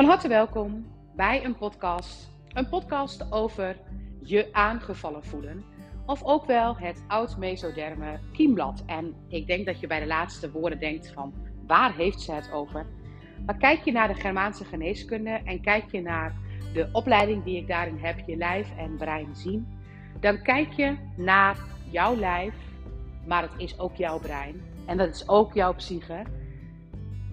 Van harte welkom bij een podcast. Een podcast over je aangevallen voelen. Of ook wel het oud-mesoderme kiemblad. En ik denk dat je bij de laatste woorden denkt van waar heeft ze het over? Maar kijk je naar de Germaanse geneeskunde en kijk je naar de opleiding die ik daarin heb, je lijf en brein zien. Dan kijk je naar jouw lijf, maar het is ook jouw brein. En dat is ook jouw psyche.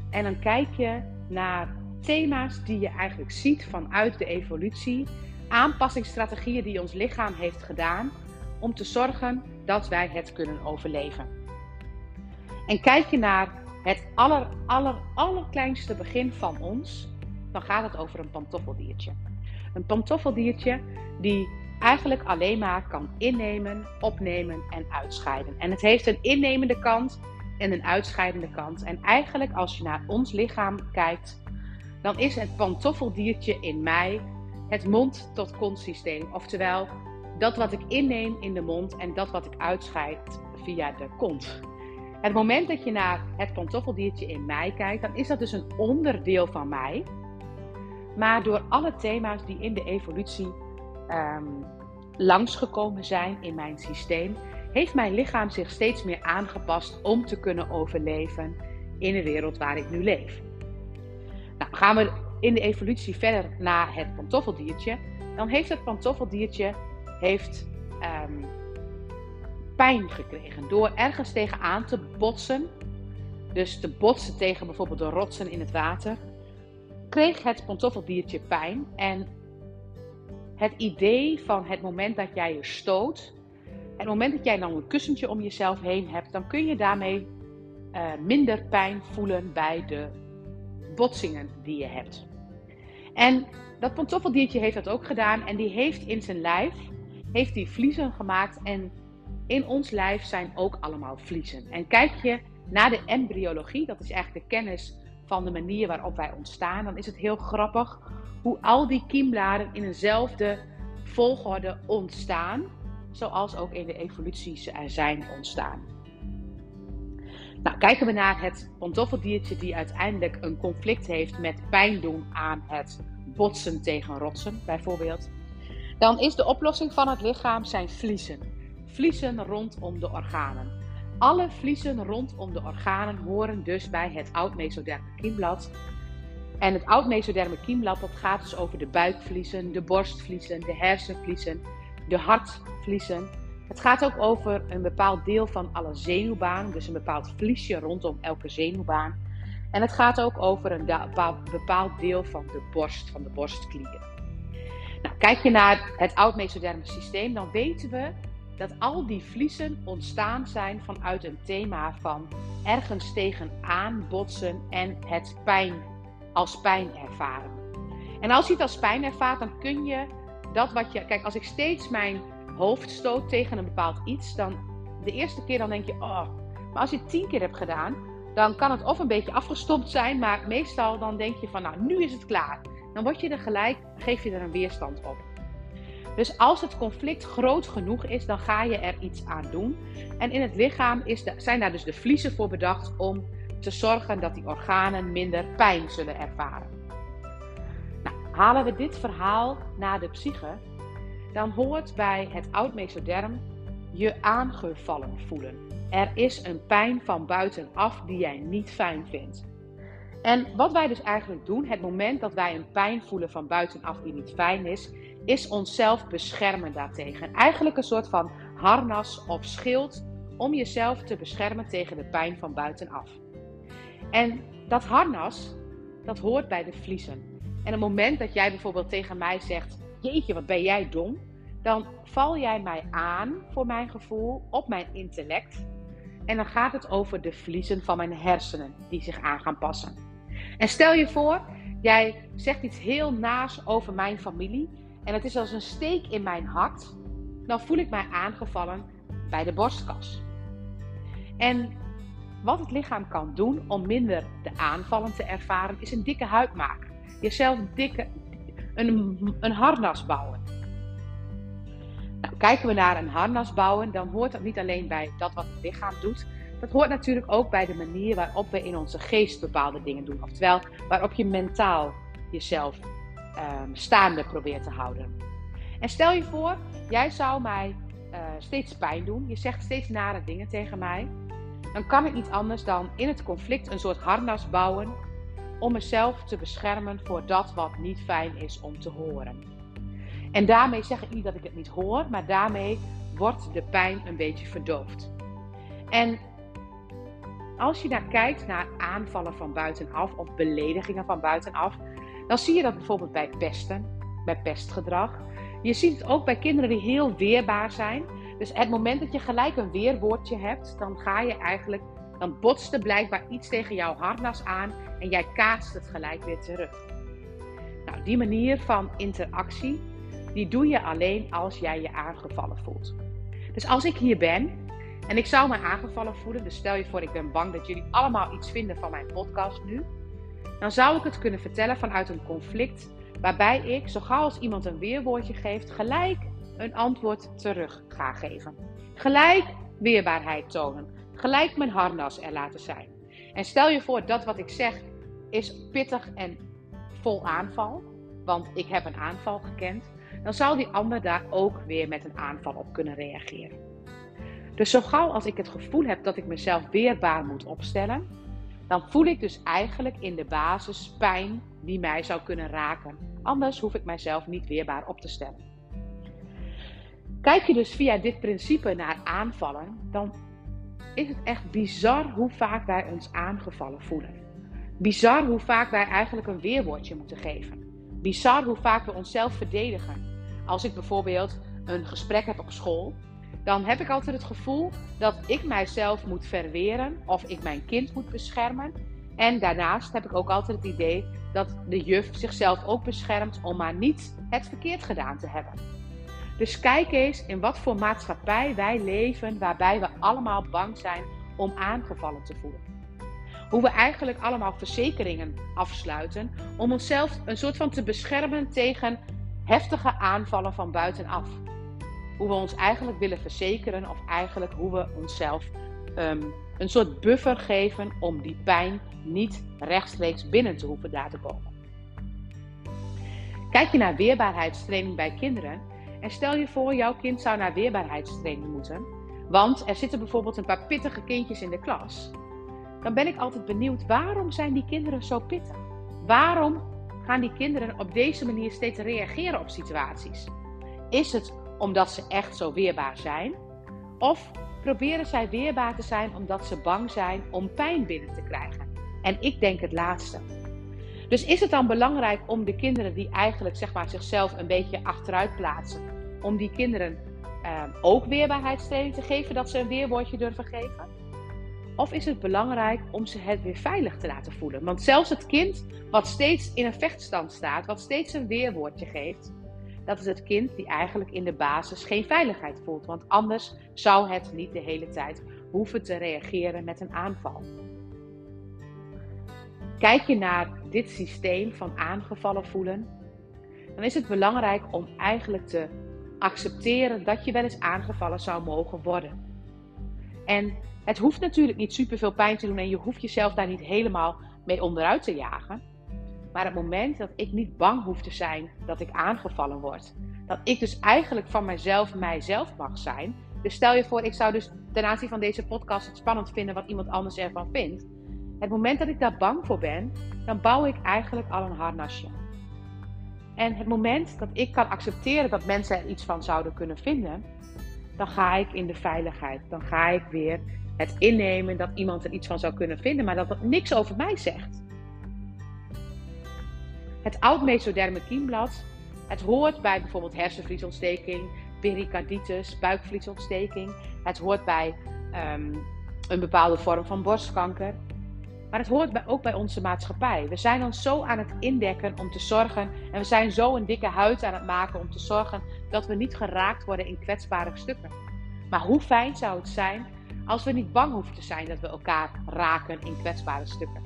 En dan kijk je naar thema's die je eigenlijk ziet vanuit de evolutie, aanpassingsstrategieën die ons lichaam heeft gedaan om te zorgen dat wij het kunnen overleven. En kijk je naar het aller, aller, allerkleinste begin van ons, dan gaat het over een pantoffeldiertje. Een pantoffeldiertje die eigenlijk alleen maar kan innemen, opnemen en uitscheiden. En het heeft een innemende kant en een uitscheidende kant. En eigenlijk als je naar ons lichaam kijkt, dan is het pantoffeldiertje in mij het mond-tot-kont systeem. Oftewel, dat wat ik inneem in de mond en dat wat ik uitscheid via de kont. Het moment dat je naar het pantoffeldiertje in mij kijkt, dan is dat dus een onderdeel van mij. Maar door alle thema's die in de evolutie um, langsgekomen zijn in mijn systeem, heeft mijn lichaam zich steeds meer aangepast om te kunnen overleven in de wereld waar ik nu leef. Gaan we in de evolutie verder naar het pantoffeldiertje, dan heeft het pantoffeldiertje heeft, um, pijn gekregen door ergens tegenaan te botsen. Dus te botsen tegen bijvoorbeeld de rotsen in het water. Kreeg het pantoffeldiertje pijn en het idee van het moment dat jij je stoot, het moment dat jij dan een kussentje om jezelf heen hebt, dan kun je daarmee uh, minder pijn voelen bij de botsingen die je hebt. En dat pantoffeldiertje heeft dat ook gedaan en die heeft in zijn lijf heeft die vliezen gemaakt en in ons lijf zijn ook allemaal vliezen. En kijk je naar de embryologie, dat is eigenlijk de kennis van de manier waarop wij ontstaan, dan is het heel grappig hoe al die kiembladen in eenzelfde volgorde ontstaan, zoals ook in de evoluties er zijn ontstaan. Nou, kijken we naar het pantoffeldiertje die uiteindelijk een conflict heeft met pijn doen aan het botsen tegen rotsen, bijvoorbeeld. Dan is de oplossing van het lichaam zijn vliezen. Vliezen rondom de organen. Alle vliezen rondom de organen horen dus bij het oud-mesoderme kiemblad. En het oud-mesoderme kiemblad dat gaat dus over de buikvliezen, de borstvliezen, de hersenvliezen, de hartvliezen. Het gaat ook over een bepaald deel van alle zenuwbaan, dus een bepaald vliesje rondom elke zenuwbaan. En het gaat ook over een bepaald deel van de borst, van de borstklier. Nou, kijk je naar het oud-mesoderme systeem, dan weten we dat al die vliezen ontstaan zijn vanuit een thema van ergens tegenaan botsen en het pijn als pijn ervaren. En als je het als pijn ervaart, dan kun je dat wat je. Kijk, als ik steeds mijn hoofd stoot tegen een bepaald iets, dan de eerste keer dan denk je, oh. Maar als je het tien keer hebt gedaan, dan kan het of een beetje afgestopt zijn, maar meestal dan denk je van, nou, nu is het klaar. Dan word je er gelijk, geef je er een weerstand op. Dus als het conflict groot genoeg is, dan ga je er iets aan doen. En in het lichaam is de, zijn daar dus de vliezen voor bedacht om te zorgen dat die organen minder pijn zullen ervaren. Nou, halen we dit verhaal naar de psyche, dan hoort bij het oud mesoderm je aangevallen voelen. Er is een pijn van buitenaf die jij niet fijn vindt. En wat wij dus eigenlijk doen, het moment dat wij een pijn voelen van buitenaf die niet fijn is, is onszelf beschermen daartegen. Eigenlijk een soort van harnas of schild om jezelf te beschermen tegen de pijn van buitenaf. En dat harnas, dat hoort bij de vliezen. En het moment dat jij bijvoorbeeld tegen mij zegt: Jeetje, wat ben jij dom? Dan val jij mij aan, voor mijn gevoel, op mijn intellect. En dan gaat het over de vliezen van mijn hersenen die zich aan gaan passen. En stel je voor, jij zegt iets heel naas over mijn familie. En het is als een steek in mijn hart. Dan voel ik mij aangevallen bij de borstkas. En wat het lichaam kan doen om minder de aanvallen te ervaren, is een dikke huid maken. Jezelf dikke, een, een harnas bouwen. Nou, kijken we naar een harnas bouwen, dan hoort dat niet alleen bij dat wat het lichaam doet. Dat hoort natuurlijk ook bij de manier waarop we in onze geest bepaalde dingen doen. Oftewel, waarop je mentaal jezelf um, staande probeert te houden. En stel je voor, jij zou mij uh, steeds pijn doen. Je zegt steeds nare dingen tegen mij. Dan kan ik niet anders dan in het conflict een soort harnas bouwen om mezelf te beschermen voor dat wat niet fijn is om te horen. En daarmee zeg ik niet dat ik het niet hoor, maar daarmee wordt de pijn een beetje verdoofd. En als je naar kijkt naar aanvallen van buitenaf of beledigingen van buitenaf, dan zie je dat bijvoorbeeld bij pesten, bij pestgedrag. Je ziet het ook bij kinderen die heel weerbaar zijn. Dus het moment dat je gelijk een weerwoordje hebt, dan ga je eigenlijk, dan botst er blijkbaar iets tegen jouw harnas aan en jij kaatst het gelijk weer terug. Nou, die manier van interactie, die doe je alleen als jij je aangevallen voelt. Dus als ik hier ben en ik zou me aangevallen voelen, dus stel je voor ik ben bang dat jullie allemaal iets vinden van mijn podcast nu, dan zou ik het kunnen vertellen vanuit een conflict waarbij ik, zo gauw als iemand een weerwoordje geeft, gelijk een antwoord terug ga geven. Gelijk weerbaarheid tonen. Gelijk mijn harnas er laten zijn. En stel je voor dat wat ik zeg is pittig en vol aanval, want ik heb een aanval gekend, dan zal die ander daar ook weer met een aanval op kunnen reageren. Dus zo gauw als ik het gevoel heb dat ik mezelf weerbaar moet opstellen, dan voel ik dus eigenlijk in de basis pijn die mij zou kunnen raken. Anders hoef ik mijzelf niet weerbaar op te stellen. Kijk je dus via dit principe naar aanvallen, dan is het echt bizar hoe vaak wij ons aangevallen voelen. Bizar hoe vaak wij eigenlijk een weerwoordje moeten geven. Bizar hoe vaak we onszelf verdedigen. Als ik bijvoorbeeld een gesprek heb op school dan heb ik altijd het gevoel dat ik mijzelf moet verweren of ik mijn kind moet beschermen. En daarnaast heb ik ook altijd het idee dat de juf zichzelf ook beschermt om maar niet het verkeerd gedaan te hebben. Dus kijk eens in wat voor maatschappij wij leven waarbij we allemaal bang zijn om aangevallen te voelen. Hoe we eigenlijk allemaal verzekeringen afsluiten om onszelf een soort van te beschermen tegen heftige aanvallen van buitenaf hoe we ons eigenlijk willen verzekeren of eigenlijk hoe we onszelf um, een soort buffer geven om die pijn niet rechtstreeks binnen te hoeven daar te komen. Kijk je naar weerbaarheidstraining bij kinderen en stel je voor jouw kind zou naar weerbaarheidstraining moeten, want er zitten bijvoorbeeld een paar pittige kindjes in de klas. Dan ben ik altijd benieuwd waarom zijn die kinderen zo pittig? Waarom gaan die kinderen op deze manier steeds reageren op situaties? Is het omdat ze echt zo weerbaar zijn? Of proberen zij weerbaar te zijn omdat ze bang zijn om pijn binnen te krijgen? En ik denk het laatste. Dus is het dan belangrijk om de kinderen die eigenlijk zeg maar, zichzelf een beetje achteruit plaatsen, om die kinderen uh, ook weerbaarheidstraining te geven, dat ze een weerwoordje durven geven? Of is het belangrijk om ze het weer veilig te laten voelen? Want zelfs het kind wat steeds in een vechtstand staat, wat steeds een weerwoordje geeft, dat is het kind die eigenlijk in de basis geen veiligheid voelt. Want anders zou het niet de hele tijd hoeven te reageren met een aanval. Kijk je naar dit systeem van aangevallen voelen, dan is het belangrijk om eigenlijk te accepteren dat je wel eens aangevallen zou mogen worden. En het hoeft natuurlijk niet superveel pijn te doen en je hoeft jezelf daar niet helemaal mee onderuit te jagen. Maar het moment dat ik niet bang hoef te zijn dat ik aangevallen word. Dat ik dus eigenlijk van mijzelf mijzelf mag zijn. Dus stel je voor, ik zou dus ten aanzien van deze podcast het spannend vinden wat iemand anders ervan vindt. Het moment dat ik daar bang voor ben, dan bouw ik eigenlijk al een harnasje. En het moment dat ik kan accepteren dat mensen er iets van zouden kunnen vinden, dan ga ik in de veiligheid. Dan ga ik weer het innemen dat iemand er iets van zou kunnen vinden, maar dat dat niks over mij zegt. Het oud-mesoderme kiemblad, het hoort bij bijvoorbeeld hersenvliesontsteking, pericarditis, buikvliesontsteking. Het hoort bij ehm, een bepaalde vorm van borstkanker. Maar het hoort ook bij onze maatschappij. We zijn ons zo aan het indekken om te zorgen. En we zijn zo een dikke huid aan het maken om te zorgen dat we niet geraakt worden in kwetsbare stukken. Maar hoe fijn zou het zijn als we niet bang hoeven te zijn dat we elkaar raken in kwetsbare stukken.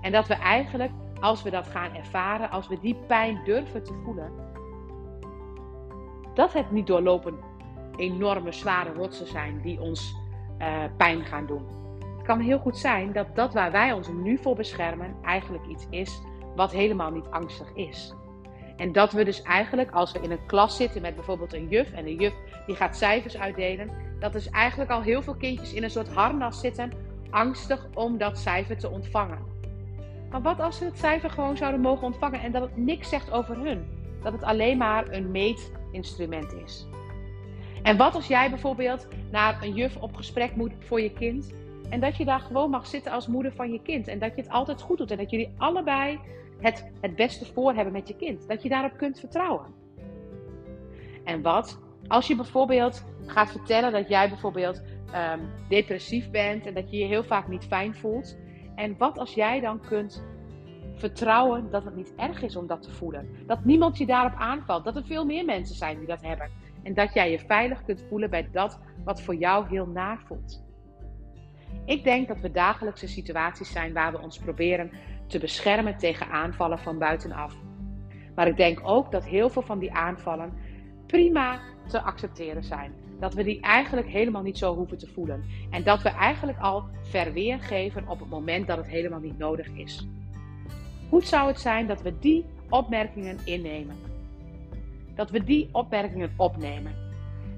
En dat we eigenlijk als we dat gaan ervaren, als we die pijn durven te voelen, dat het niet doorlopen enorme zware rotsen zijn die ons uh, pijn gaan doen. Kan heel goed zijn dat dat waar wij ons nu voor beschermen eigenlijk iets is wat helemaal niet angstig is. En dat we dus eigenlijk, als we in een klas zitten met bijvoorbeeld een juf en de juf die gaat cijfers uitdelen, dat dus eigenlijk al heel veel kindjes in een soort harnas zitten, angstig om dat cijfer te ontvangen. Maar wat als ze het cijfer gewoon zouden mogen ontvangen en dat het niks zegt over hun? Dat het alleen maar een meetinstrument is. En wat als jij bijvoorbeeld naar een juf op gesprek moet voor je kind en dat je daar gewoon mag zitten als moeder van je kind en dat je het altijd goed doet en dat jullie allebei het, het beste voor hebben met je kind. Dat je daarop kunt vertrouwen. En wat als je bijvoorbeeld gaat vertellen dat jij bijvoorbeeld um, depressief bent en dat je je heel vaak niet fijn voelt. En wat als jij dan kunt vertrouwen dat het niet erg is om dat te voelen. Dat niemand je daarop aanvalt. Dat er veel meer mensen zijn die dat hebben. En dat jij je veilig kunt voelen bij dat wat voor jou heel naar voelt. Ik denk dat we dagelijkse situaties zijn waar we ons proberen te beschermen tegen aanvallen van buitenaf. Maar ik denk ook dat heel veel van die aanvallen prima te accepteren zijn. Dat we die eigenlijk helemaal niet zo hoeven te voelen. En dat we eigenlijk al verweer geven op het moment dat het helemaal niet nodig is. Hoe zou het zijn dat we die opmerkingen innemen? Dat we die opmerkingen opnemen.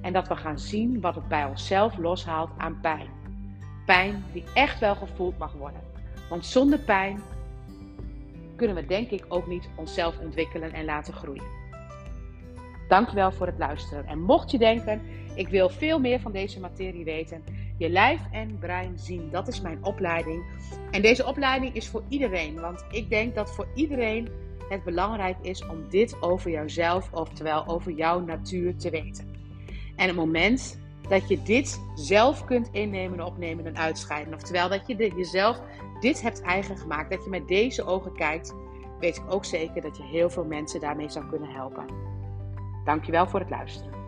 En dat we gaan zien wat het bij onszelf loshaalt aan pijn. Pijn die echt wel gevoeld mag worden. Want zonder pijn kunnen we denk ik ook niet onszelf ontwikkelen en laten groeien. Dankjewel voor het luisteren. En mocht je denken, ik wil veel meer van deze materie weten, je lijf en brein zien, dat is mijn opleiding. En deze opleiding is voor iedereen, want ik denk dat voor iedereen het belangrijk is om dit over jouzelf, oftewel over jouw natuur te weten. En het moment dat je dit zelf kunt innemen, opnemen en uitscheiden, oftewel dat je jezelf dit hebt eigen gemaakt, dat je met deze ogen kijkt, weet ik ook zeker dat je heel veel mensen daarmee zou kunnen helpen. Dankjewel voor het luisteren.